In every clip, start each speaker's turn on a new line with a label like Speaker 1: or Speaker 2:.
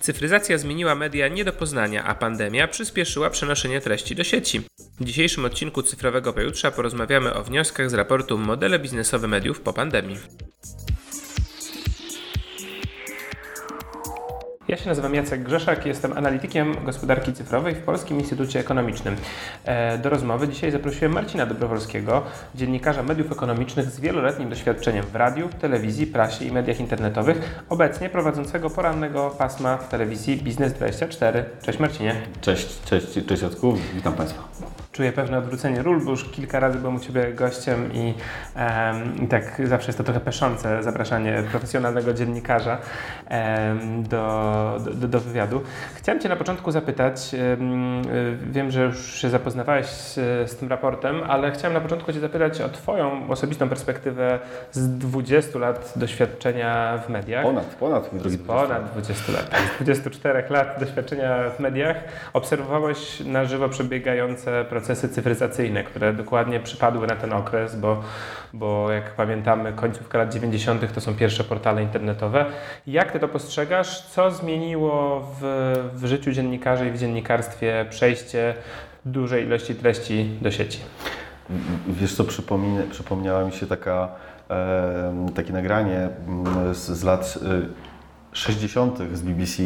Speaker 1: Cyfryzacja zmieniła media nie do poznania, a pandemia przyspieszyła przenoszenie treści do sieci. W dzisiejszym odcinku Cyfrowego Pojutrza porozmawiamy o wnioskach z raportu Modele biznesowe mediów po pandemii. Ja się nazywam Jacek Grzeszak, jestem analitykiem gospodarki cyfrowej w Polskim Instytucie Ekonomicznym. E, do rozmowy dzisiaj zaprosiłem Marcina Dobrowolskiego, dziennikarza mediów ekonomicznych z wieloletnim doświadczeniem w radiu, telewizji, prasie i mediach internetowych, obecnie prowadzącego porannego pasma w telewizji Biznes24. Cześć Marcinie.
Speaker 2: Cześć, cześć, cześć Jacku, witam Państwa
Speaker 1: czuję pewne odwrócenie ról, bo już kilka razy byłem u Ciebie gościem i, um, i tak zawsze jest to trochę peszące zapraszanie profesjonalnego dziennikarza um, do, do, do, wywiadu. Chciałem Cię na początku zapytać, um, wiem, że już się zapoznawałeś z, z, tym raportem, ale chciałem na początku Cię zapytać o Twoją osobistą perspektywę z 20 lat doświadczenia w mediach.
Speaker 2: Ponad, ponad, drogi
Speaker 1: Ponad 20 lat. Z 24 lat doświadczenia w mediach obserwowałeś na żywo przebiegające procesy procesy cyfryzacyjne, które dokładnie przypadły na ten okres, bo, bo jak pamiętamy, końcówka lat 90. to są pierwsze portale internetowe. Jak Ty to postrzegasz? Co zmieniło w, w życiu dziennikarzy i w dziennikarstwie przejście dużej ilości treści do sieci?
Speaker 2: Wiesz co, przypomniała mi się taka, e, takie nagranie z, z lat 60. E, z BBC,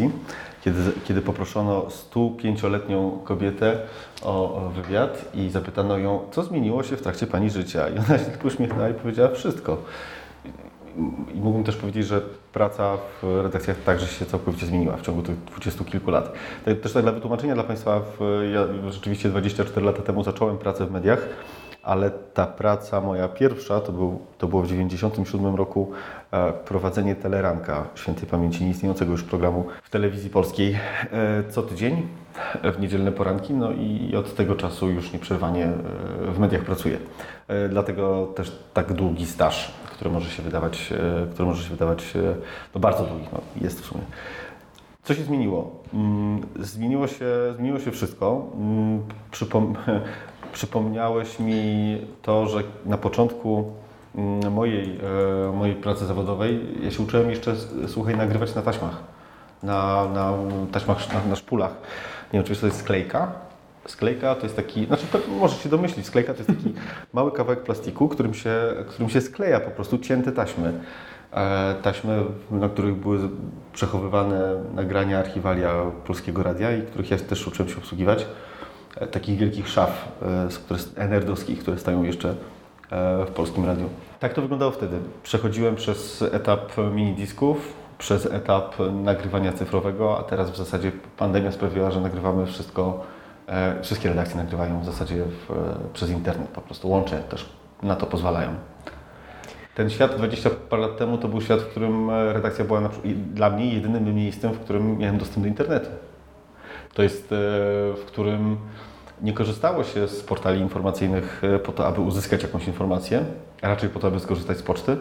Speaker 2: kiedy, kiedy poproszono 105-letnią kobietę o, o, wywiad i zapytano ją, co zmieniło się w trakcie Pani życia. I ona się tylko uśmiechnęła i powiedziała wszystko. I mógłbym też powiedzieć, że praca w redakcjach także się całkowicie zmieniła w ciągu tych dwudziestu kilku lat. Też tak dla wytłumaczenia dla Państwa, ja rzeczywiście 24 lata temu zacząłem pracę w mediach ale ta praca moja pierwsza to, był, to było w 1997 roku e, prowadzenie Teleranka świętej pamięci nieistniejącego już programu w telewizji polskiej e, co tydzień w niedzielne poranki, no i od tego czasu już nieprzerwanie e, w mediach pracuję. Dlatego też tak długi staż, który może się wydawać, który może się wydawać no bardzo długi, no jest w sumie. Co się zmieniło? Mm, zmieniło się, zmieniło się wszystko. Mm, przypom przypomniałeś mi to, że na początku mm, mojej, e, mojej pracy zawodowej ja się uczyłem jeszcze, słuchaj, nagrywać na taśmach. Na, na taśmach, na, na szpulach. Nie wiem, czy to jest sklejka. Sklejka to jest taki, znaczy możesz się domyślić, sklejka to jest taki mały kawałek plastiku, którym się, którym się skleja po prostu cięte taśmy. E, taśmy, na których były przechowywane nagrania, archiwalia Polskiego Radia i których ja też uczyłem się obsługiwać. E, takich wielkich szaf e, które, nerdowskich, które stoją jeszcze e, w polskim radiu. Tak to wyglądało wtedy. Przechodziłem przez etap minidisków, przez etap nagrywania cyfrowego, a teraz w zasadzie pandemia sprawiła, że nagrywamy wszystko, wszystkie redakcje nagrywają w zasadzie w, przez internet, po prostu łącze też na to pozwalają. Ten świat 20 parę lat temu to był świat, w którym redakcja była dla mnie jedynym miejscem, w którym miałem dostęp do internetu. To jest, w którym nie korzystało się z portali informacyjnych e, po to, aby uzyskać jakąś informację, a raczej po to, aby skorzystać z poczty.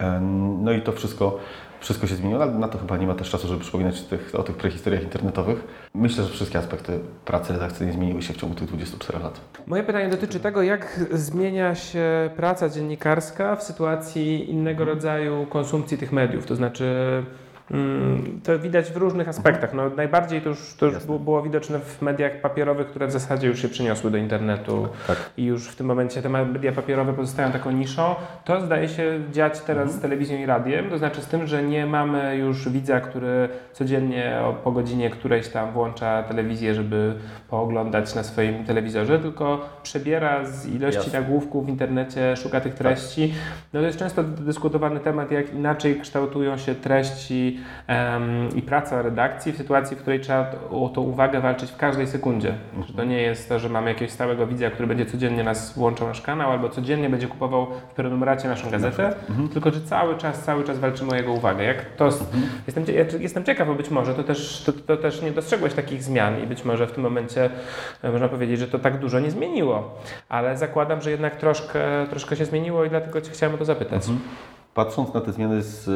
Speaker 2: E, no i to wszystko, wszystko się zmieniło, ale na to chyba nie ma też czasu, żeby przypominać tych, o tych prehistoriach internetowych. Myślę, że wszystkie aspekty pracy redakcyjnej zmieniły się w ciągu tych 24 lat.
Speaker 1: Moje pytanie dotyczy tego, jak zmienia się praca dziennikarska w sytuacji innego rodzaju konsumpcji tych mediów, to znaczy to widać w różnych aspektach. No, najbardziej to już, to już było widoczne w mediach papierowych, które w zasadzie już się przeniosły do internetu tak. i już w tym momencie te media papierowe pozostają taką niszą. To zdaje się dziać teraz mhm. z telewizją i radiem, to znaczy z tym, że nie mamy już widza, który codziennie po godzinie którejś tam włącza telewizję, żeby pooglądać na swoim telewizorze, tylko przebiera z ilości Jasne. nagłówków w internecie, szuka tych treści. Tak. No to jest często dyskutowany temat, jak inaczej kształtują się treści i, praca redakcji w sytuacji, w której trzeba o tą uwagę walczyć w każdej sekundzie. Że to nie jest to, że mamy jakiegoś stałego widza, który będzie codziennie nas włączał nasz kanał albo codziennie będzie kupował w prenumeracie naszą gazetę, mhm. tylko że cały czas, cały czas walczymy o jego uwagę. Jak to, mhm. jestem, jestem ciekaw, bo być może to też, to, to też nie dostrzegłeś takich zmian i być może w tym momencie e, można powiedzieć, że to tak dużo nie zmieniło, ale zakładam, że jednak troszkę, troszkę się zmieniło i dlatego Cię chciałem o to zapytać. Mhm.
Speaker 2: Patrząc na te zmiany z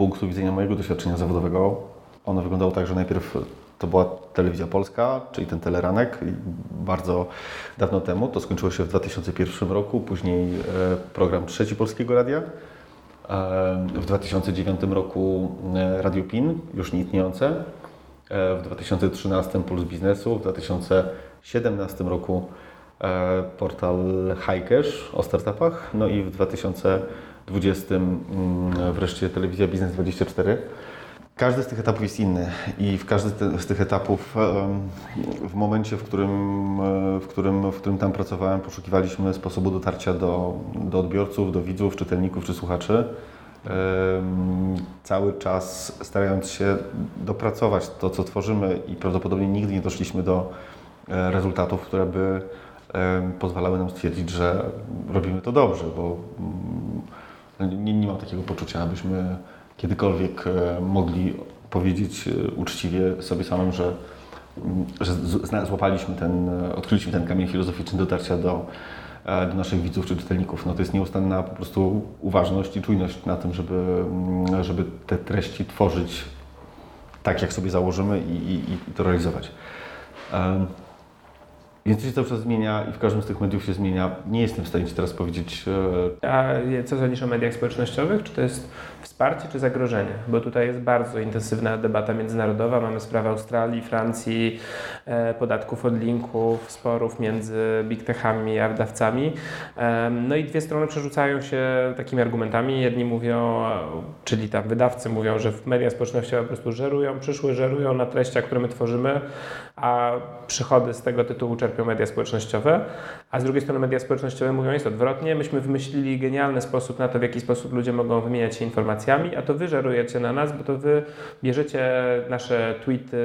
Speaker 2: punktu widzenia mojego doświadczenia zawodowego, ono wyglądało tak, że najpierw to była telewizja polska, czyli ten teleranek bardzo dawno temu, to skończyło się w 2001 roku, później e, program trzeci Polskiego Radia, e, w 2009 roku e, Radio PIN, już nieistniejące, w 2013 Puls Biznesu, w 2017 roku portal Highcash o startupach, no i w 2000 20 mm, wreszcie Telewizja Biznes 24. Każdy z tych etapów jest inny i w każdy z tych etapów w momencie, w którym, e, w którym, w którym tam pracowałem, poszukiwaliśmy sposobu dotarcia do, do odbiorców, do widzów, czytelników czy słuchaczy. Cały czas starając się dopracować to, co tworzymy i prawdopodobnie nigdy nie doszliśmy do e, rezultatów, które by pozwalały nam stwierdzić, że robimy to dobrze, bo mm, nie, nie mam takiego poczucia, abyśmy kiedykolwiek e, mogli powiedzieć e, uczciwie sobie samym, że, mm, że złapaliśmy ten, e, odkryliśmy ten kamień filozoficzny dotarcia do, do naszych widzów czy czytelników. No to jest nieustanna po prostu uważność i czujność na tym, żeby, mm, żeby te treści tworzyć tak, jak sobie założymy i, i, i to realizować. Więc to się cały czas zmienia i w każdym z tych mediów się zmienia. Nie jestem w stanie Ci teraz powiedzieć.
Speaker 1: A co sądzisz o mediach społecznościowych? Czy to jest wsparcie czy zagrożenie? Bo tutaj jest bardzo intensywna debata międzynarodowa. Mamy sprawę Australii, Francji, e, podatków od linków, sporów między big techami a wydawcami. No i dwie strony przerzucają się takimi argumentami. Jedni mówią, czyli tam wydawcy mówią, że media społecznościowe po prostu żerują, przyszły żerują na treściach, które my tworzymy, a przychody z tego tytułu czerpią media społecznościowe. A z drugiej strony media społecznościowe mówią jest odwrotnie. Myśmy wymyślili genialny sposób na to, w jaki sposób ludzie mogą wymieniać się informacjami, a to wy żerujecie na nas, bo to wy bierzecie nasze tweety,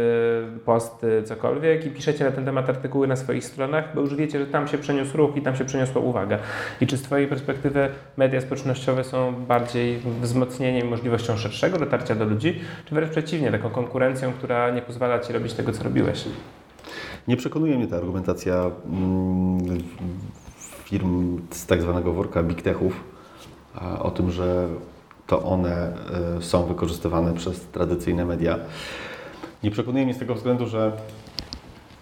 Speaker 1: posty, cokolwiek i piszecie na ten temat artykuły na swoich stronach, bo już wiecie, że tam się przeniósł ruch i tam się przeniosła uwaga. I czy z Twojej perspektywy media społecznościowe są bardziej wzmocnieniem możliwością szerszego dotarcia do ludzi, czy wręcz przeciwnie, taką konkurencją, która nie pozwala Ci robić tego, co robiłeś?
Speaker 2: Nie przekonuje mnie ta argumentacja mm, firm z tak zwanego worka big techów o tym, że to one e, są wykorzystywane przez tradycyjne media. Nie przekonuje mnie z tego względu, że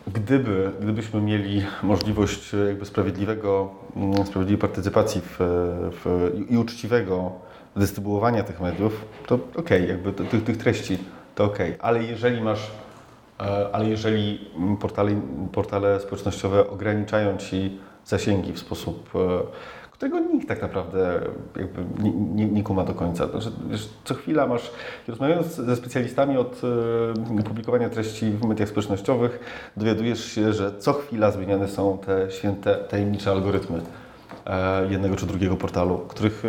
Speaker 2: gdyby, gdybyśmy mieli możliwość jakby sprawiedliwego, mm, sprawiedliwej partycypacji w, w, i uczciwego dystrybuowania tych mediów, to okej, okay, jakby tych, tych treści, to okej, okay. ale jeżeli masz E, ale jeżeli portale, portale społecznościowe ograniczają Ci zasięgi w sposób, e, którego nikt tak naprawdę jakby nie, nie, nie kuma do końca. Że, wiesz, co chwila masz, rozmawiając ze specjalistami od e, publikowania treści w mediach społecznościowych, dowiadujesz się, że co chwila zmieniane są te święte, tajemnicze algorytmy jednego czy drugiego portalu, których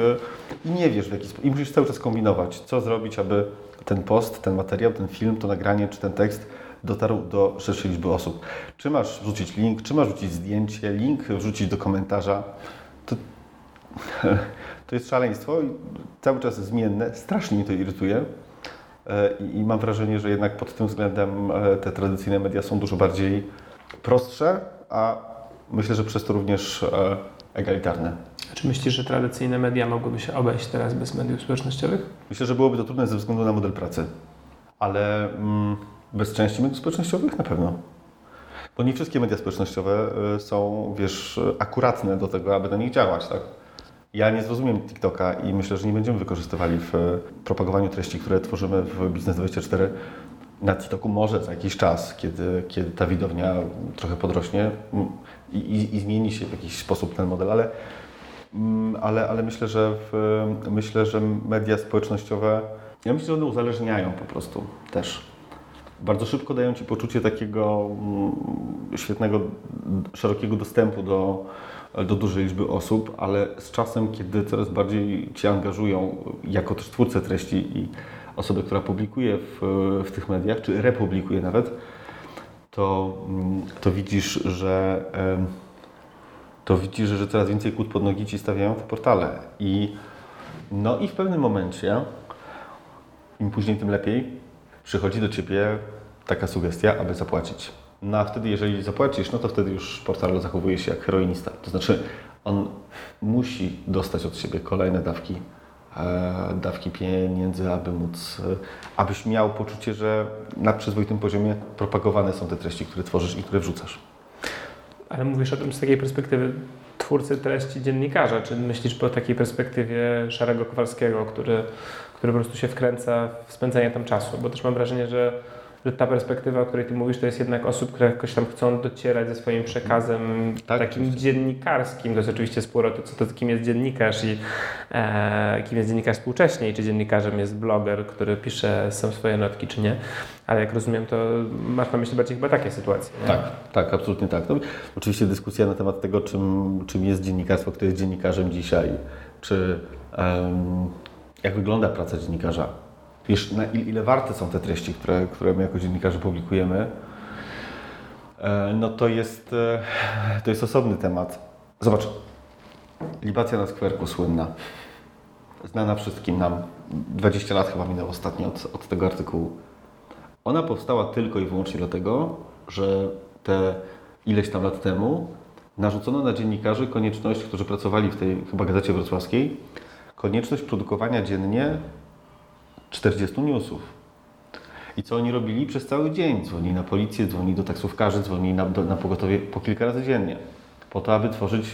Speaker 2: nie wiesz w jaki sposób i musisz cały czas kombinować, co zrobić, aby ten post, ten materiał, ten film, to nagranie czy ten tekst dotarł do szerszej liczby osób. Czy masz wrzucić link, czy masz wrzucić zdjęcie, link wrzucić do komentarza, to, jest szaleństwo i cały czas zmienne. Strasznie mnie to irytuje. E, I, mam wrażenie, że jednak pod tym względem e, te tradycyjne media są dużo bardziej prostsze, a myślę, że przez to również e, egalitarne.
Speaker 1: Czy myślisz, że tradycyjne media mogłyby się obejść teraz bez mediów społecznościowych?
Speaker 2: Myślę, że byłoby to trudne ze względu na model pracy. Ale mm, bez części mediów społecznościowych na pewno. Bo nie wszystkie media społecznościowe są, wiesz, akuratne do tego, aby na nich działać, tak? Ja nie zrozumiem TikToka i myślę, że nie będziemy wykorzystywali w propagowaniu treści, które tworzymy w Biznes24 na TikToku może za jakiś czas, kiedy, kiedy ta widownia trochę podrośnie i, i, i zmieni się w jakiś sposób ten model, ale, mm, ale, ale myślę, że w, myślę, że media społecznościowe, ja myślę, że one uzależniają po prostu też bardzo szybko dają Ci poczucie takiego mm, świetnego, szerokiego dostępu do, do dużej liczby osób, ale z czasem, kiedy coraz bardziej Cię angażują jako też twórcę treści i osobę, która publikuje w, w tych mediach, czy republikuje nawet, to, mm, to widzisz, że to widzisz, że coraz więcej kłód pod nogi Ci stawiają te portale. I, no i w pewnym momencie, im później, tym lepiej, przychodzi do Ciebie taka sugestia, aby zapłacić. No a wtedy, jeżeli zapłacisz, no to wtedy już portal zachowuje się jak heroinista. To znaczy, on musi dostać od siebie kolejne dawki, e, dawki pieniędzy, aby móc, e, abyś miał poczucie, że na przyzwoitym poziomie propagowane są te treści, które tworzysz i które wrzucasz.
Speaker 1: Ale mówisz o tym z takiej perspektywy twórcy treści dziennikarza, czy myślisz po takiej perspektywie Szarego Kowalskiego, który który po prostu się wkręca w spędzanie tam czasu, bo też mam wrażenie, że że ta perspektywa, o której ty mówisz, to jest jednak osób, które jakoś tam chcą docierać ze swoim przekazem tak, takim dziennikarskim. To jest oczywiście sporo to, co to, kim jest dziennikarz i e, kim jest dziennikarz współcześnie i czy dziennikarzem jest bloger, który pisze są swoje notki, czy nie. Ale jak rozumiem, to masz na myśli bardziej chyba takie sytuacje.
Speaker 2: Nie? Tak, tak, absolutnie tak. No, oczywiście dyskusja na temat tego, czym, czym jest dziennikarstwo, kto jest dziennikarzem dzisiaj, czy um, jak wygląda praca dziennikarza. Wiesz, na ile warte są te treści, które, które my jako dziennikarze publikujemy, e, no to jest, e, to jest osobny temat. Zobacz, libacja na skwerku słynna, znana wszystkim nam, 20 lat chyba minęło ostatnio od, od tego artykułu. Ona powstała tylko i wyłącznie dlatego, że te ileś tam lat temu narzucono na dziennikarzy konieczność, którzy pracowali w tej chyba gazecie wrocławskiej, konieczność produkowania dziennie 40 newsów. I co oni robili przez cały dzień? Dzwonili na policję, dzwonili do taksówkarzy, dzwonili na, na pogotowie po kilka razy dziennie, po to, aby tworzyć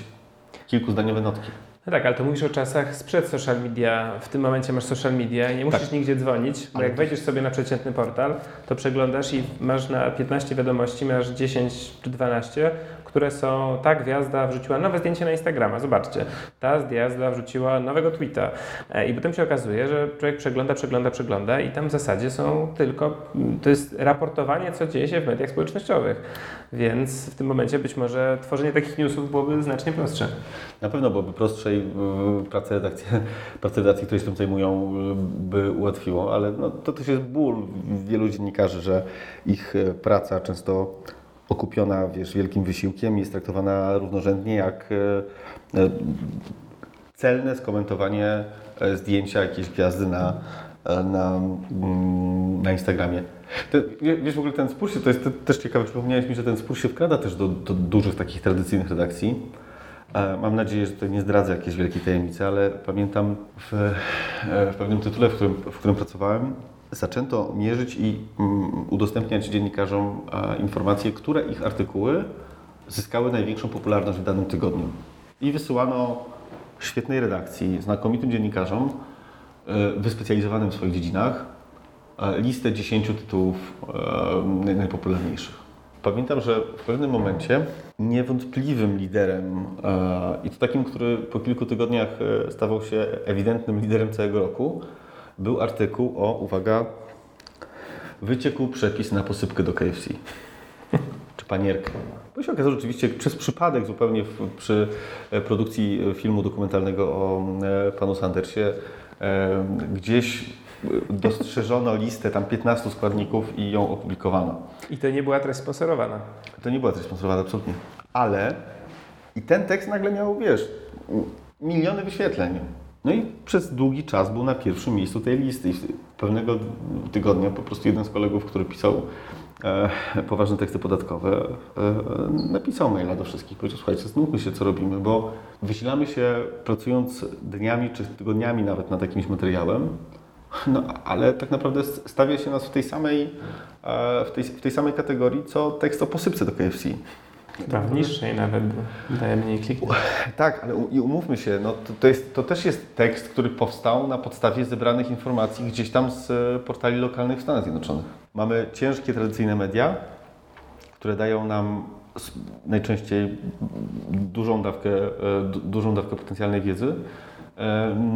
Speaker 2: kilkuzdaniowe notki.
Speaker 1: No tak, ale to mówisz o czasach sprzed social media. W tym momencie masz social media i nie musisz tak. nigdzie dzwonić, bo ale jak wejdziesz sobie na przeciętny portal, to przeglądasz i masz na 15 wiadomości, masz 10 czy 12, które są, ta gwiazda wrzuciła nowe zdjęcie na Instagrama, zobaczcie, ta gwiazda wrzuciła nowego tweeta e, i potem się okazuje, że człowiek przegląda, przegląda, przegląda i tam w zasadzie są tylko, to jest raportowanie, co dzieje się w mediach społecznościowych, więc w tym momencie być może tworzenie takich newsów byłoby znacznie prostsze.
Speaker 2: Na pewno byłoby prostsze i pracę redakcji, pracę redakcji które się tym zajmują, by ułatwiło, ale no, to też jest ból wielu dziennikarzy, że ich e, praca często okupiona wiesz, wielkim wysiłkiem jest traktowana równorzędnie jak e, e, celne skomentowanie zdjęcia jakiejś gwiazdy na, na, mm, na Instagramie. wiesz, w ogóle ten spór się, to jest też ciekawe, przypomniałeś mi, że ten spór się wkrada też do, do dużych takich tradycyjnych redakcji. Mam nadzieję, że to nie zdradzę jakiejś wielkiej tajemnicy, ale pamiętam w, w pewnym tytule, w którym, w którym pracowałem, zaczęto mierzyć i mm, udostępniać dziennikarzom informacje, które ich artykuły zyskały największą popularność w danym tygodniu. I wysyłano świetnej redakcji, znakomitym dziennikarzom, e, wyspecjalizowanym w swoich dziedzinach, e, listę 10 tytułów e, najpopularniejszych. Pamiętam, że w pewnym momencie niewątpliwym liderem i to takim, który po kilku tygodniach stawał się ewidentnym liderem całego roku, był artykuł o, uwaga, wyciekł przepis na posypkę do KFC. Czy panierkę. Bo się okazało rzeczywiście przez przypadek zupełnie w, przy e, produkcji filmu dokumentalnego o e, panu Sandersie e, gdzieś dostrzeżono listę tam 15 składników i ją opublikowano.
Speaker 1: I to nie była treść sponsorowana.
Speaker 2: To nie była treść sponsorowana, absolutnie. Ale i ten tekst nagle miał, wiesz, miliony wyświetleń. No i przez długi czas był na pierwszym miejscu tej listy. I pewnego tygodnia po prostu jeden z kolegów, który pisał e, poważne teksty podatkowe, e, napisał maila do wszystkich. Powiedział, słuchajcie, znówmy się, co robimy, bo wysilamy się pracując dniami czy tygodniami nawet nad jakimś materiałem, no, ale tak naprawdę stawia się nas w tej samej, e, w tej, w tej samej kategorii, co tekst o posypce do KFC.
Speaker 1: Chyba w niższej nawet, daje mniej kliknięć.
Speaker 2: Tak, ale i umówmy się, no to, to, jest, to też jest tekst, który powstał na podstawie zebranych informacji gdzieś tam z e, portali lokalnych w Stanach Zjednoczonych. Mamy ciężkie, tradycyjne media, które dają nam najczęściej dużą dawkę, e, dużą dawkę potencjalnej wiedzy.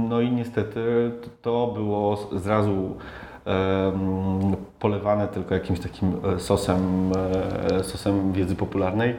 Speaker 2: No i niestety to było zrazu polewane tylko jakimś takim e, sosem, e, sosem wiedzy popularnej,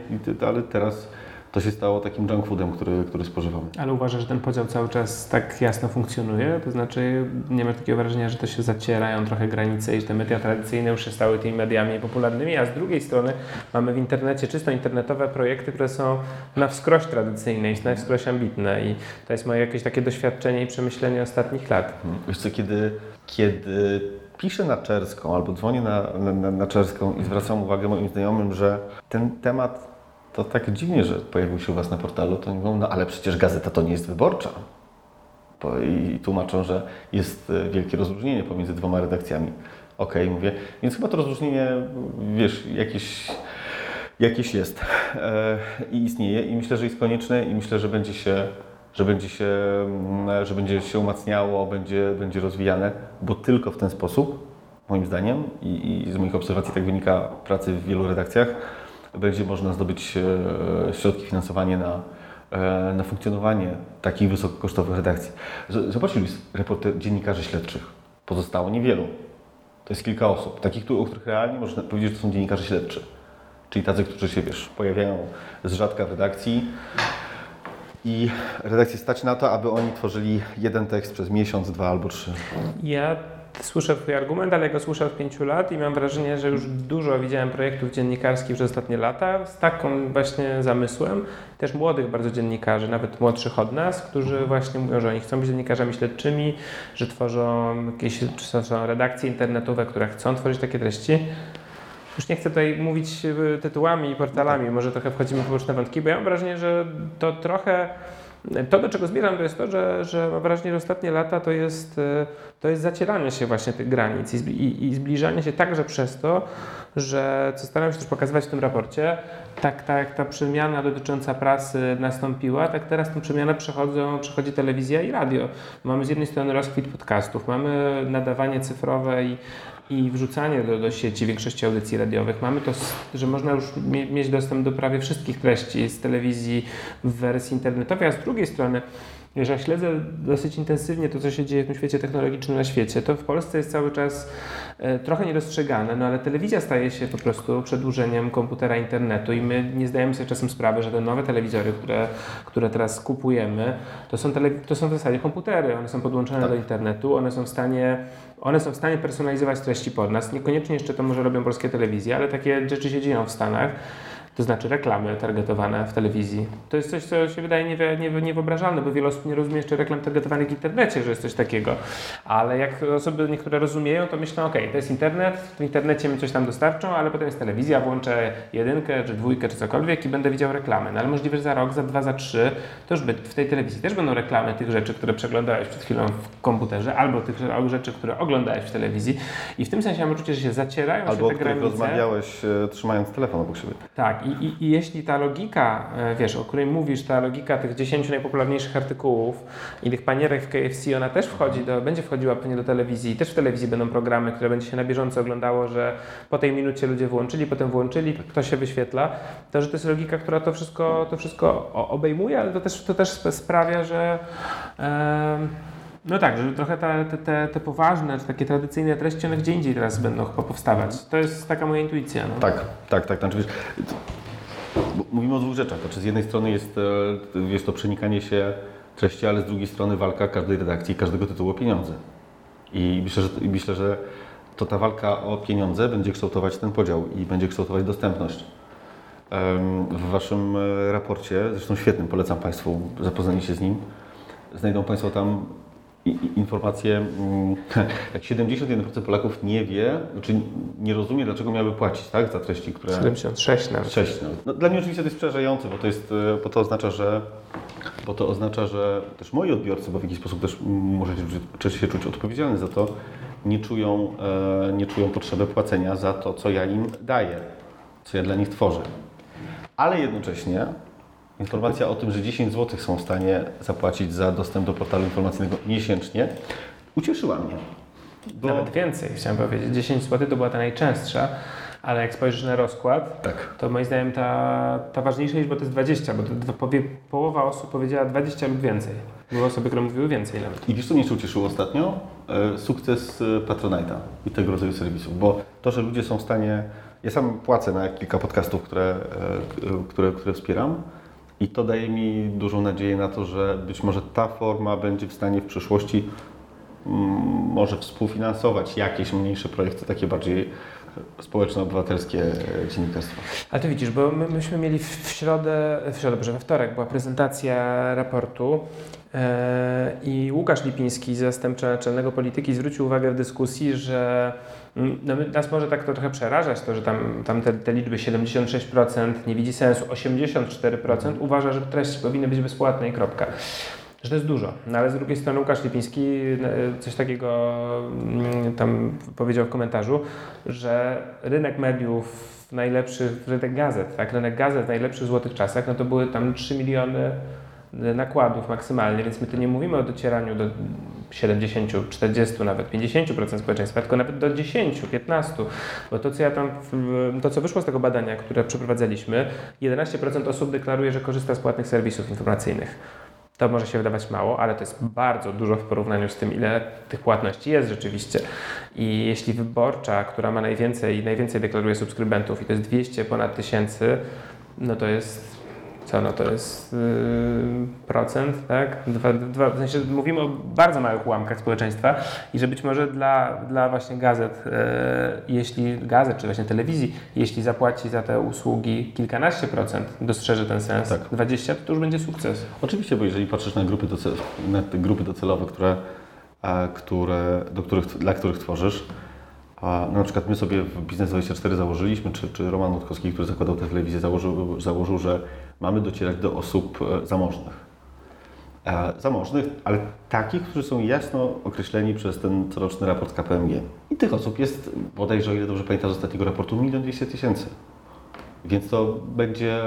Speaker 2: ale teraz to się stało takim junk foodem, który, który spożywamy.
Speaker 1: Ale uważasz, że ten podział cały czas tak jasno funkcjonuje? To znaczy nie masz takiego wrażenia, że to się zacierają trochę granice i że te media tradycyjne już się stały tymi mediami popularnymi, a z drugiej strony mamy w internecie czysto internetowe projekty, które są na wskroś tradycyjne i na wskroś ambitne i to jest moje jakieś takie doświadczenie i przemyślenie ostatnich lat.
Speaker 2: Mhm. Wiesz co, kiedy, kiedy piszę na czerską albo dzwonię na, na, na czerską i zwracam uwagę moim znajomym, że ten temat to tak dziwnie, że pojawił się u Was na portalu, to oni mówią, no ale przecież gazeta to nie jest wyborcza. I tłumaczą, że jest e, wielkie rozróżnienie pomiędzy dwoma redakcjami. Okej, okay, mówię, więc chyba to rozróżnienie, wiesz, jakieś, jakieś jest e, i istnieje i myślę, że jest konieczne i myślę, że będzie się, że będzie się, mm, że będzie się umacniało, będzie, będzie rozwijane, bo tylko w ten sposób moim zdaniem i, i z moich obserwacji tak wynika pracy w wielu redakcjach, będzie można zdobyć e, środki finansowanie na, e, na funkcjonowanie takich wysokokosztowych redakcji. Zobaczcie, reporter, dziennikarzy śledczych. Pozostało niewielu. To jest kilka osób, takich, o których realnie można powiedzieć, że to są dziennikarze śledczy. Czyli tacy, którzy się, wiesz, pojawiają z rzadka w redakcji i redakcję stać na to, aby oni tworzyli jeden tekst przez miesiąc, dwa albo trzy.
Speaker 1: Ja słyszę Twój argument, ale ja go słyszę od pięciu lat i mam wrażenie, że już dużo widziałem projektów dziennikarskich przez ostatnie lata z taką właśnie zamysłem. Też młodych bardzo dziennikarzy, nawet młodszych od nas, którzy właśnie mówią, że oni chcą być dziennikarzami śledczymi, że tworzą jakieś czy są redakcje internetowe, które chcą tworzyć takie treści. Już nie chcę tutaj mówić e, tytułami i portalami, może trochę wchodzimy w różne wątki, bo ja mam wrażenie, że to trochę to, do czego zmierzam, to jest to, że, że mam wrażenie, że ostatnie lata to jest, e, to jest zacieranie się właśnie tych granic i, i, i zbliżanie się także przez to, że, co staram się też pokazywać w tym raporcie, tak, tak ta przemiana dotycząca prasy nastąpiła, tak teraz tę przemianę przechodzą, przechodzi telewizja i radio. Mamy z jednej strony rozkwit podcastów, mamy nadawanie cyfrowe i i wrzucanie do, do sieci większości audycji radiowych. Mamy to, że można już mie mieć dostęp do prawie wszystkich treści z telewizji w wersji internetowej, a z drugiej strony jeżeli śledzę dosyć intensywnie to, co się dzieje w tym świecie technologicznym na świecie, to w Polsce jest cały czas e, trochę niedostrzegane, no ale telewizja staje się po prostu przedłużeniem komputera internetu i my nie zdajemy sobie czasem sprawy, że te nowe telewizory, które, które teraz kupujemy, to są, to są w zasadzie komputery, one są podłączone tak. do internetu, one są w stanie one są w stanie personalizować treści pod nas. Niekoniecznie jeszcze to może robią polskie telewizje, ale takie rzeczy się dzieją w Stanach to znaczy reklamy targetowane w telewizji. To jest coś, co się wydaje niewy, niewy, niewyobrażalne, bo wiele osób nie rozumie jeszcze reklam targetowanych w internecie, że jest coś takiego. Ale jak osoby niektóre rozumieją, to myślą, ok, to jest internet, w internecie mi coś tam dostarczą, ale potem jest telewizja, włączę jedynkę, czy dwójkę, czy cokolwiek i będę widział reklamy. No ale możliwe, że za rok, za dwa, za trzy, to już w tej telewizji też będą reklamy tych rzeczy, które przeglądałeś przed chwilą w komputerze, albo tych rzeczy, które oglądałeś w telewizji. I w tym sensie mam uczucie, że się zacierają
Speaker 2: albo
Speaker 1: się te granice.
Speaker 2: Albo rozmawiałeś e, trzymając telefon obok siebie.
Speaker 1: Tak, i, i, I, jeśli ta logika, e, wiesz, o której mówisz, ta logika tych 10 najpopularniejszych artykułów i tych panierek w KFC, ona też wchodzi do, będzie wchodziła pewnie do telewizji. Też w telewizji będą programy, które będzie się na bieżąco oglądało, że po tej minucie ludzie włączyli, potem włączyli, to się wyświetla. To, że to jest logika, która to wszystko, to wszystko obejmuje, ale to też, to też sprawia, że. No tak, że trochę te, te, te poważne, takie tradycyjne treści, one gdzie indziej teraz będą chyba powstawać. To jest taka moja intuicja. No.
Speaker 2: Tak, tak, tak. Znaczy, mówimy o dwóch rzeczach. Znaczy, z jednej strony jest, e, jest to przenikanie się treści, ale z drugiej strony walka każdej redakcji, każdego tytułu o pieniądze. I myślę, że, myślę, że to ta walka o pieniądze będzie kształtować ten podział i będzie kształtować dostępność. W Waszym e, raporcie, zresztą świetnym, polecam Państwu zapoznanie się z nim, znajdą Państwo tam informację, mm, jak 71% Polaków nie wie, czy nie rozumie, dlaczego miały płacić tak, za treści, które...
Speaker 1: 76 nawet.
Speaker 2: 6 nawet. No, dla mnie oczywiście to jest przerażające, bo to, jest, e, bo to oznacza, że bo to oznacza, że też moi odbiorcy, bo w jakiś sposób też możecie czuć, się czuć odpowiedzialny za to, nie czują, e, nie czują potrzeby płacenia za to, co ja im daję, co ja dla nich tworzę. Ale jednocześnie Informacja o tym, że 10 zł są w stanie zapłacić za dostęp do portalu informacyjnego miesięcznie, ucieszyła mnie.
Speaker 1: Bo... Nawet więcej, chciałem powiedzieć. 10 zł to była ta najczęstsza, ale jak spojrzysz na rozkład, tak. to moim zdaniem ta, ta ważniejsza liczba to jest 20, bo to powie, połowa osób powiedziała 20 lub więcej. Były osoby, które mówiły więcej nawet.
Speaker 2: I wiesz, co mnie ucieszyło ostatnio? E, sukces e, Patronite'a i tego rodzaju serwisów, bo to, że ludzie są w stanie... Ja sam płacę na kilka podcastów, które, e, które, które wspieram, i to daje mi dużą nadzieję na to, że być może ta forma będzie w stanie w przyszłości mm, może współfinansować jakieś mniejsze projekty, takie bardziej społeczno-obywatelskie dziennikarstwo.
Speaker 1: Ale to widzisz, bo my, myśmy mieli w środę, w środę, we wtorek była prezentacja raportu e, i Łukasz Lipiński, zastępca naczelnego polityki, zwrócił uwagę w dyskusji, że no, nas może tak to trochę przerażać, to, że tam, tam te, te liczby 76% nie widzi sensu, 84% uważa, że treści powinny być bezpłatne i kropka. Że to jest dużo. No ale z drugiej strony Łukasz Lipiński e, coś takiego mm, tam powiedział w komentarzu, że rynek mediów najlepszych, rynek gazet, tak, rynek gazet w najlepszych złotych czasach, no to były tam 3 miliony nakładów maksymalnie, więc my tu nie mówimy o docieraniu do 70, 40, nawet 50% społeczeństwa, tylko nawet do 10, 15, bo to co ja tam, to co wyszło z tego badania, które przeprowadzaliśmy, 11% osób deklaruje, że korzysta z płatnych serwisów informacyjnych. To może się wydawać mało, ale to jest bardzo dużo w porównaniu z tym, ile tych płatności jest rzeczywiście. I jeśli wyborcza, która ma najwięcej, najwięcej deklaruje subskrybentów i to jest 200 ponad tysięcy, no to jest co no to jest yy, procent, tak? Dwa, dwa, w sensie mówimy o bardzo małych ułamkach społeczeństwa i że być może dla, dla właśnie gazet, yy, jeśli gazet czy właśnie telewizji, jeśli zapłaci za te usługi kilkanaście procent, dostrzeże ten sens, tak. 20 to, już będzie sukces.
Speaker 2: Oczywiście, bo jeżeli patrzysz na grupy, docelowe, na te grupy docelowe, które, które, do których, dla których tworzysz, a na przykład my sobie w Biznes24 założyliśmy, czy, czy Roman Rutkowski, który zakładał tę telewizję, założył, założył, że mamy docierać do osób e, zamożnych. E, zamożnych, ale takich, którzy są jasno określeni przez ten coroczny raport KPMG. I tych osób jest bodajże, o ile dobrze pamiętam z ostatniego raportu, 1 dwieście tysięcy. Więc to będzie,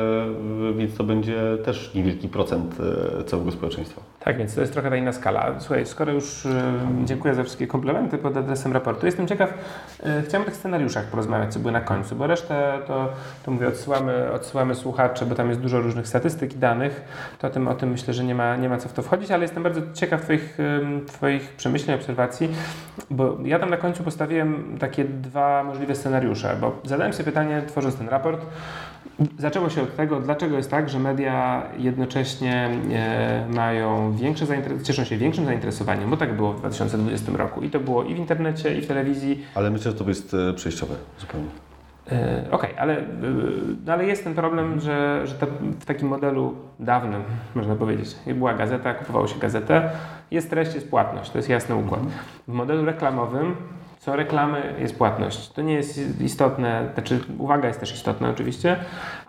Speaker 2: więc to będzie też niewielki procent e, całego społeczeństwa.
Speaker 1: Tak, więc to jest trochę ta inna skala. Słuchaj, skoro już e, dziękuję za wszystkie komplementy pod adresem raportu, jestem ciekaw, e, chciałem o tych scenariuszach porozmawiać, co były na końcu, bo resztę to, to mówię, odsyłamy, odsyłamy słuchacze, bo tam jest dużo różnych statystyk i danych, to o tym, o tym myślę, że nie ma, nie ma co w to wchodzić, ale jestem bardzo ciekaw Twoich, twoich przemyśleń, obserwacji, bo ja tam na końcu postawiłem takie dwa możliwe scenariusze, bo zadałem sobie pytanie, tworząc ten raport, Zaczęło się od tego, dlaczego jest tak, że media jednocześnie e, mają większe cieszą się większym zainteresowaniem, bo tak było w 2020 roku i to było i w internecie, i w telewizji.
Speaker 2: Ale myślę, że to jest e, przejściowe zupełnie.
Speaker 1: E, okej, okay, ale, no ale jest ten problem, że, że to w takim modelu dawnym, można powiedzieć, była gazeta, kupowało się gazetę, jest treść, jest płatność, to jest jasny układ. W modelu reklamowym są reklamy, jest płatność. To nie jest istotne, znaczy uwaga jest też istotna oczywiście,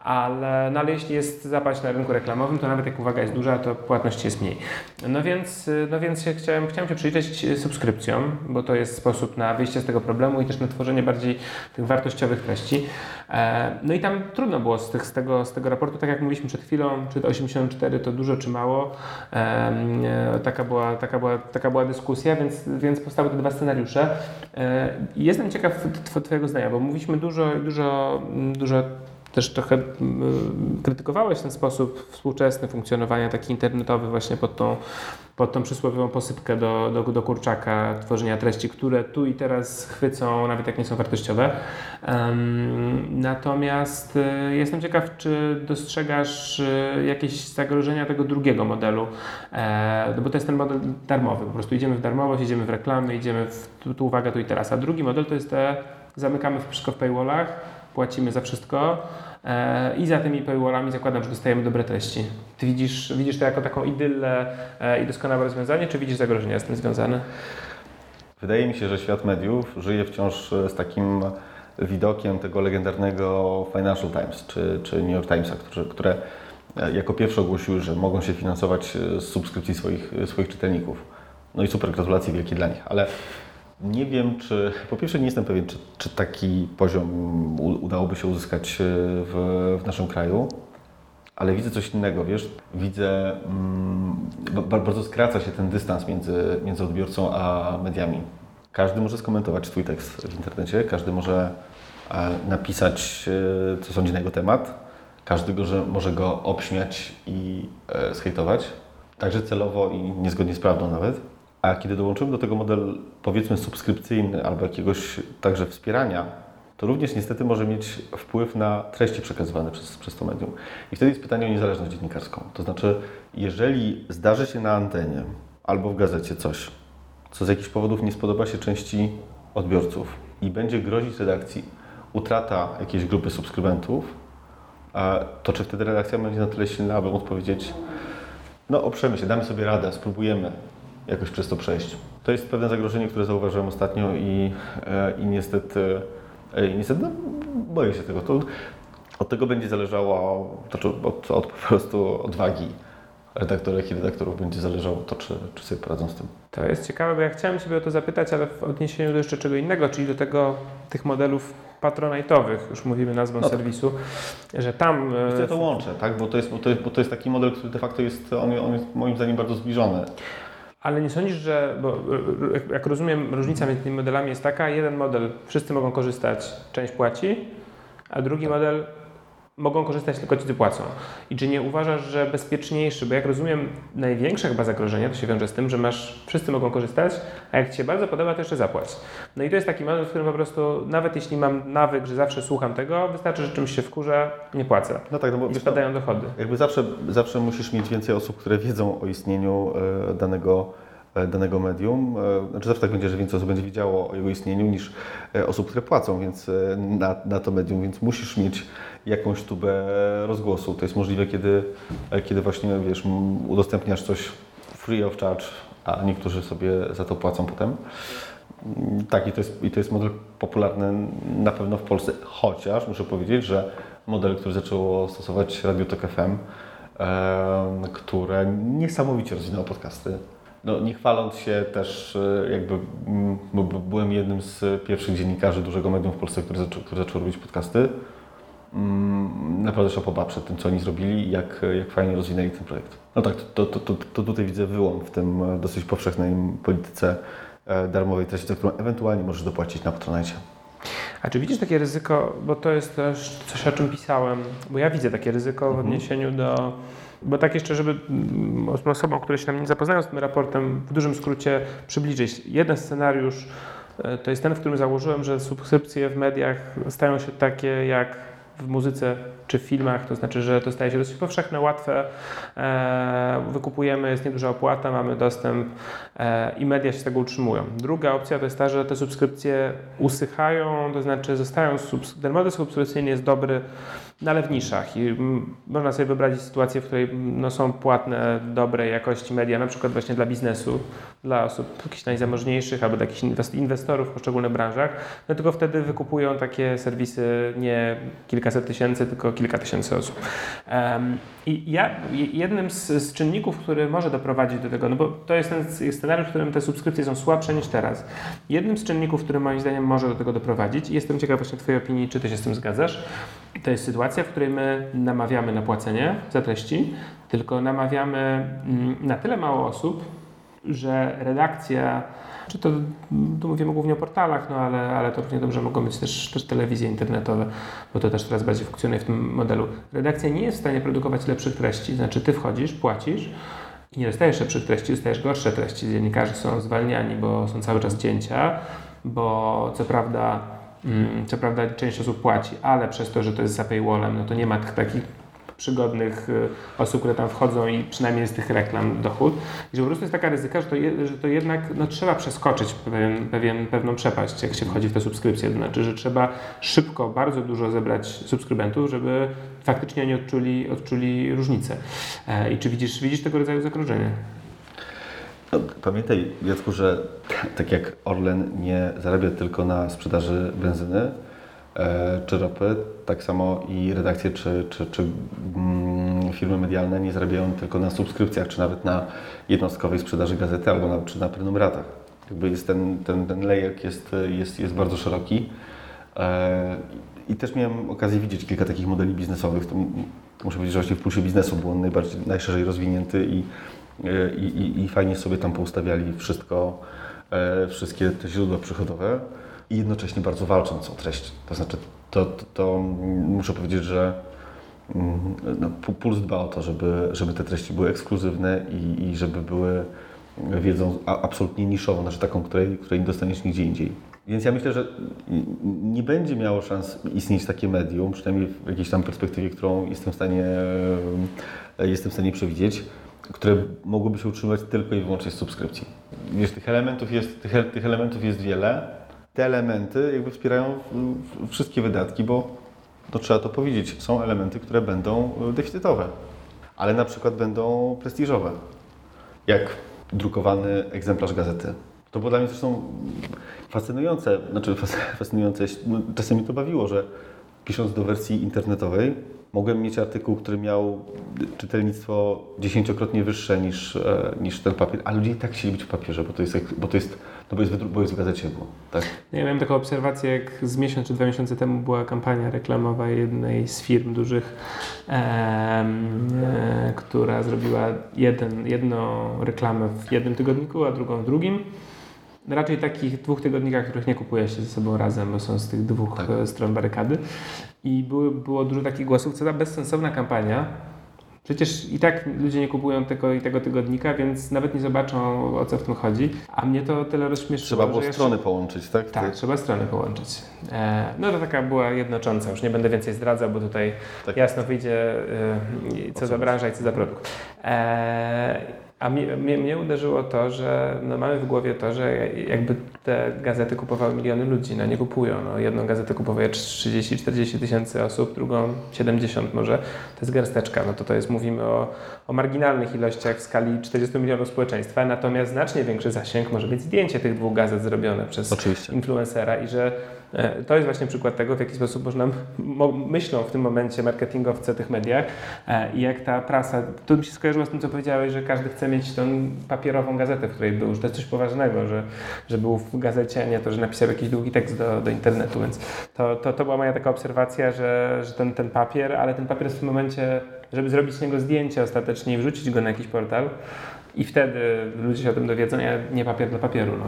Speaker 1: ale, no ale jeśli jest zapaść na rynku reklamowym, to nawet jak uwaga jest duża, to płatność jest mniej. No więc, no więc się chciałem, chciałem się przyjrzeć subskrypcjom, bo to jest sposób na wyjście z tego problemu i też na tworzenie bardziej tych wartościowych treści. E, no i tam trudno było z, tych, z, tego, z tego raportu, tak jak mówiliśmy przed chwilą, czy to 84 to dużo, czy mało. E, taka, była, taka, była, taka była dyskusja, więc, więc powstały te dwa scenariusze. E, jestem ciekaw Twojego zdania, bo mówiliśmy dużo, dużo, dużo też trochę krytykowałeś w ten sposób współczesne funkcjonowania taki internetowy właśnie pod tą, pod tą przysłowiową posypkę do, do, do kurczaka tworzenia treści, które tu i teraz chwycą, nawet jak nie są wartościowe. Natomiast y, jestem ciekaw, czy dostrzegasz y, jakieś zagrożenia tego drugiego modelu, e, no bo to jest ten model darmowy, po prostu idziemy w darmowość, idziemy w reklamy, idziemy w tu, tu uwaga, tu i teraz. A drugi model to jest te, zamykamy wszystko w paywallach, płacimy za wszystko e, i za tymi paywallami zakładam, że dostajemy dobre treści. Ty widzisz, widzisz to jako taką idyllę e, i doskonałe rozwiązanie, czy widzisz zagrożenia z tym związane?
Speaker 2: Wydaje mi się, że świat mediów żyje wciąż z takim widokiem tego legendarnego Financial Times czy, czy New York Timesa, które, które jako pierwsze ogłosiły, że mogą się finansować z subskrypcji swoich, swoich czytelników. No i super, gratulacje wielkie dla nich. Ale nie wiem, czy po pierwsze nie jestem pewien, czy, czy taki poziom udałoby się uzyskać e, w, w naszym kraju, ale widzę coś innego, wiesz, widzę, mm, bardzo skraca się ten dystans między, między odbiorcą a mediami. Każdy może skomentować Twój tekst w internecie, każdy może e, napisać, e, co sądzi na jego temat, każdy go, że może go obśmiać i schejtować, także celowo i niezgodnie z prawdą nawet. A kiedy dołączymy do tego model, powiedzmy, subskrypcyjny albo jakiegoś także wspierania, to również niestety może mieć wpływ na treści przekazywane przez, przez to medium. I wtedy jest pytanie o niezależność dziennikarską. To znaczy, jeżeli zdarzy się na antenie albo w gazecie coś, co z jakichś powodów nie spodoba się części odbiorców i będzie grozić redakcji utrata jakiejś grupy subskrybentów, to czy wtedy redakcja będzie na tyle silna, aby móc powiedzieć, no oprzemy się, damy sobie radę, spróbujemy, jakoś przez to przejść. To jest pewne zagrożenie, które zauważyłem ostatnio i, e, i niestety, e, i niestety no, boję się tego. To, od tego będzie zależało, znaczy od, od po prostu odwagi redaktorek i redaktorów będzie zależało to, czy, czy sobie poradzą z tym.
Speaker 1: To jest ciekawe, bo ja chciałem Ciebie o to zapytać, ale w odniesieniu do jeszcze czego innego, czyli do tego, tych modelów patronajtowych, już mówimy nazwą
Speaker 2: No tak.
Speaker 1: serwisu, że tam...
Speaker 2: Wiesz
Speaker 1: e,
Speaker 2: Ja to łączę, tak? bo, to jest, bo, to jest, bo to jest taki model, który de facto jest, on, on jest moim zdaniem bardzo zbliżony.
Speaker 1: Ale nie sądzisz, że, bo jak rozumiem, różnica między tymi modelami jest taka, jeden model wszyscy mogą korzystać, część płaci, a drugi model mogą korzystać tylko ci, co płacą. I czy nie uważasz, że bezpieczniejszy, bo jak rozumiem, największa chyba zagrożenie to się wiąże z tym, że masz, wszyscy mogą korzystać, a jak Ci się bardzo podoba, to jeszcze zapłać. No i to jest taki model, w którym po prostu, nawet jeśli mam nawyk, że zawsze słucham tego, wystarczy, że czymś się wkurzę, nie płacę.
Speaker 2: No tak, no bo
Speaker 1: I wypadają dochody.
Speaker 2: jakby zawsze, zawsze musisz mieć więcej osób, które wiedzą o istnieniu e, danego, danego medium. E, Znaczy zawsze tak będzie, że więcej osób będzie wiedziało o jego istnieniu niż e, osób, które płacą więc e, na, na to medium, więc musisz mieć jakąś tubę rozgłosu. To jest możliwe, kiedy, e, kiedy właśnie wiesz, udostępniasz coś free of charge, a niektórzy sobie za to płacą potem. Mm, Tak, i to, jest, i to jest model popularny na pewno w Polsce, chociaż muszę powiedzieć, że model, który zaczęło stosować Radio Tok FM, które niesamowicie rozwinęło podcasty. No, nie chwaląc się też, e, jakby byłem jednym z pierwszych dziennikarzy dużego medium w Polsce, który zaczął, który zaczął robić podcasty. Mm, Naprawdę szapoba przed tym, co oni zrobili i jak, jak fajnie rozwinęli ten projekt. No tak, to, to, to, to tutaj widzę wyłom w tym e, dosyć powszechnej polityce e, darmowej treści, za którą ewentualnie możesz dopłacić na Patronite.
Speaker 1: A czy widzisz takie ryzyko, bo to jest też coś, o czym pisałem, bo ja widzę takie ryzyko w odniesieniu do, bo tak jeszcze, żeby mm, osobom, które się nam nie zapoznają z tym raportem, w dużym skrócie przybliżyć. Jeden scenariusz e, to jest ten, w którym założyłem, że subskrypcje w mediach stają się takie jak w muzyce czy w filmach, to znaczy, że to staje się dosyć powszechne, łatwe, e, wykupujemy, jest nieduża opłata, mamy dostęp e, i media się z tego utrzymują. Druga opcja to jest ta, że te subskrypcje usychają, to znaczy zostają, subs- ten model subskrypcyjny jest dobry, no ale w niszach i mm, można sobie wyobrazić sytuację, w której mm, no, są płatne, dobrej jakości media, na przykład właśnie dla biznesu, dla osób jakichś najzamożniejszych albo dla jakichś inwest- inwestorów w poszczególnych branżach, no tylko wtedy wykupują takie serwisy nie kilkaset tysięcy, tylko kilka tysięcy osób. Em, I ja, jednym z, z czynników, który może doprowadzić do tego, no bo to jest ten scenariusz, w którym te subskrypcje są słabsze niż teraz. Jednym z czynników, który moim zdaniem może do tego doprowadzić, i jestem ciekaw właśnie Twojej opinii, czy Ty się z tym zgadzasz, to jest sytuacja, w której my namawiamy na płacenie za treści, tylko namawiamy mm, na tyle mało osób, że redakcja, czy to tu mówimy głównie o portalach, no ale, ale to równie dobrze mogą być też, też telewizje internetowe, bo to też teraz bardziej funkcjonuje w tym modelu. Redakcja nie jest w stanie produkować lepszych treści, znaczy ty wchodzisz, płacisz i nie dostajesz lepszych treści, dostajesz gorsze treści. Dziennikarze są zwalniani, bo są cały czas cięcia, bo co prawda Co prawda część osób płaci, ale przez to, że to jest za paywallem, no to nie ma tych takich przygodnych y, osób, które tam wchodzą i przynajmniej z tych reklam dochód. I że po prostu jest taka ryzyka, że to, je, że to jednak no, trzeba przeskoczyć pewien, pewien, pewną przepaść, jak się wchodzi w te subskrypcje. To znaczy, że trzeba szybko, bardzo dużo zebrać subskrybentów, żeby faktycznie oni odczuli, odczuli różnicę. E, I czy widzisz, widzisz tego rodzaju zagrożenie?
Speaker 2: No, pamiętaj, Jacku, że tak jak Orlen nie zarabia tylko na sprzedaży benzyny e, czy ropy, tak samo i redakcje czy, czy, czy mm, firmy medialne nie zarabiają tylko na subskrypcjach, czy nawet na jednostkowej sprzedaży gazety albo na, czy na prenumeratach. Jakby jest ten, ten, ten lejek jest, jest, jest bardzo szeroki. E, I też miałem okazję widzieć kilka takich modeli biznesowych. To muszę powiedzieć, że właśnie w pulsie biznesu był on najbardziej, najszerzej rozwinięty i, i, i, i fajnie sobie tam poustawiali wszystko, e, wszystkie te źródła przychodowe i jednocześnie bardzo walcząc o treść. To znaczy, to, to, to muszę powiedzieć, że mm, no, Pu- Puls dba o to, żeby, żeby te treści były ekskluzywne i, i żeby były wiedzą absolutnie niszową, znaczy taką, której, której nie dostaniesz nigdzie indziej. Więc ja myślę, że nie będzie miało szans istnieć takie medium, przynajmniej w jakiejś tam perspektywie, którą jestem w stanie, e, jestem w stanie przewidzieć, które mogłyby się utrzymywać tylko i wyłącznie z subskrypcji. Wiesz, tych elementów jest, tych, tych elementów jest wiele. Te elementy jakby wspierają w- wszystkie wydatki, bo to trzeba to powiedzieć, są elementy, które będą e, deficytowe, ale na przykład będą prestiżowe, jak drukowany egzemplarz gazety. To było dla mnie zresztą fascynujące, znaczy fas- fascynujące, no, czasem mi to bawiło, że pisząc do wersji internetowej, mogłem mieć artykuł, który miał czytelnictwo dziesięciokrotnie wyższe niż, e, niż ten papier, a ludzie i tak chcieli być w papierze, bo to jest, bo to jest, no bo jest, bo jest w gazecie. Bo, tak?
Speaker 1: Ja miałem taką obserwację, jak z miesiąc czy dwa miesiące temu była kampania reklamowa jednej z firm dużych, e, która zrobiła jeden, jedną reklamę w jednym tygodniku, a drugą w drugim. Raczej takich dwóch tygodnikach, których nie kupuje się ze sobą razem, bo są z tych dwóch
Speaker 2: Tak.
Speaker 1: e, stron barykady. I były, było dużo takich głosów, co za bezsensowna kampania. Przecież i tak ludzie nie kupują tego i tego tygodnika, więc nawet nie zobaczą o co w tym chodzi. A mnie to tyle rozśmieszyło,
Speaker 2: Trzeba było
Speaker 1: że
Speaker 2: strony połączyć, tak?
Speaker 1: tak,
Speaker 2: Ty-
Speaker 1: trzeba strony połączyć. E, no to taka była jednocząca, już nie będę więcej zdradzał, bo tutaj
Speaker 2: Tak.
Speaker 1: jasno wyjdzie e, co za branża i co za produkt. E, a mnie, mnie, mnie uderzyło to, że no mamy w głowie to, że jakby te gazety kupowały miliony ludzi, no nie kupują. No, jedną gazetę kupuje 30-40 tysięcy osób, drugą 70 może. To jest garsteczka, no to to jest, mówimy o, o marginalnych ilościach w skali 40 milionów społeczeństwa, natomiast znacznie większy zasięg może mieć zdjęcie tych dwóch gazet zrobione przez
Speaker 2: Oczywiście.
Speaker 1: influencera i że to jest właśnie przykład tego, w jaki sposób można, mo, myślą w tym momencie marketingowcy o tych mediach e, i jak ta prasa, to mi się skojarzyło z tym, co powiedziałeś, że każdy chce mieć tą papierową gazetę, w której był, że to jest coś poważnego, że, że był w gazecie, a nie to, że napisał jakiś długi tekst do, do internetu, więc to, to, to była moja taka obserwacja, że, że ten, ten papier, ale ten papier w tym momencie, żeby zrobić z niego zdjęcie ostatecznie i wrzucić go na jakiś portal i wtedy ludzie się o tym dowiedzą, nie papier dla papieru. No.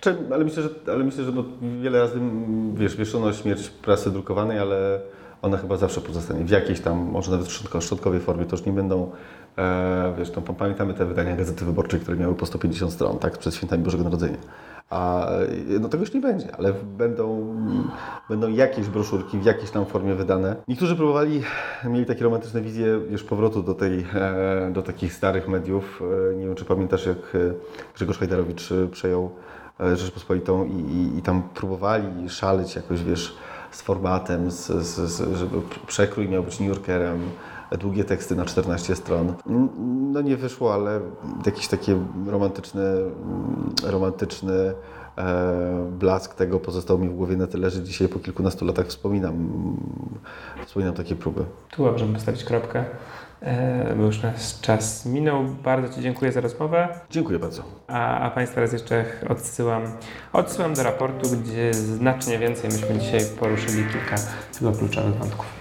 Speaker 2: Czy, ale myślę, że, ale myślę, że no, wiele razy mm, wiesz, wieszono śmierć prasy drukowanej, ale ona chyba zawsze pozostanie w jakiejś tam, może nawet w środkowej formie. To już nie będą, e, wiesz, no, pamiętamy te wydania Gazety Wyborczej, które miały po 150 stron, tak, przed świętami Bożego Narodzenia. A e, no tego już nie będzie, ale będą, będą jakieś broszurki w jakiejś tam formie wydane. Niektórzy próbowali, mieli takie romantyczne wizje już powrotu do, tej, e, do takich starych mediów. E, Nie wiem, czy pamiętasz, jak Grzegorz Hajdarowicz przejął Rzeczpospolitą i, i, i tam próbowali szaleć jakoś, wiesz, z formatem, z, z, z, żeby przekrój miał być New Yorkerem, długie teksty na 14 stron. No nie wyszło, ale jakiś taki romantyczny, mm, romantyczny e, blask tego pozostał mi w głowie na tyle, że dzisiaj po kilkunastu latach wspominam, wspominam takie próby.
Speaker 1: Tu możemy postawić kropkę, e, bo już nasz czas minął. Bardzo Ci dziękuję za rozmowę,
Speaker 2: Dziękuję bardzo.
Speaker 1: a, a Państwa raz jeszcze odsyłam, odsyłam do raportu, gdzie znacznie więcej myśmy dzisiaj poruszyli kilka chyba kluczowych wątków.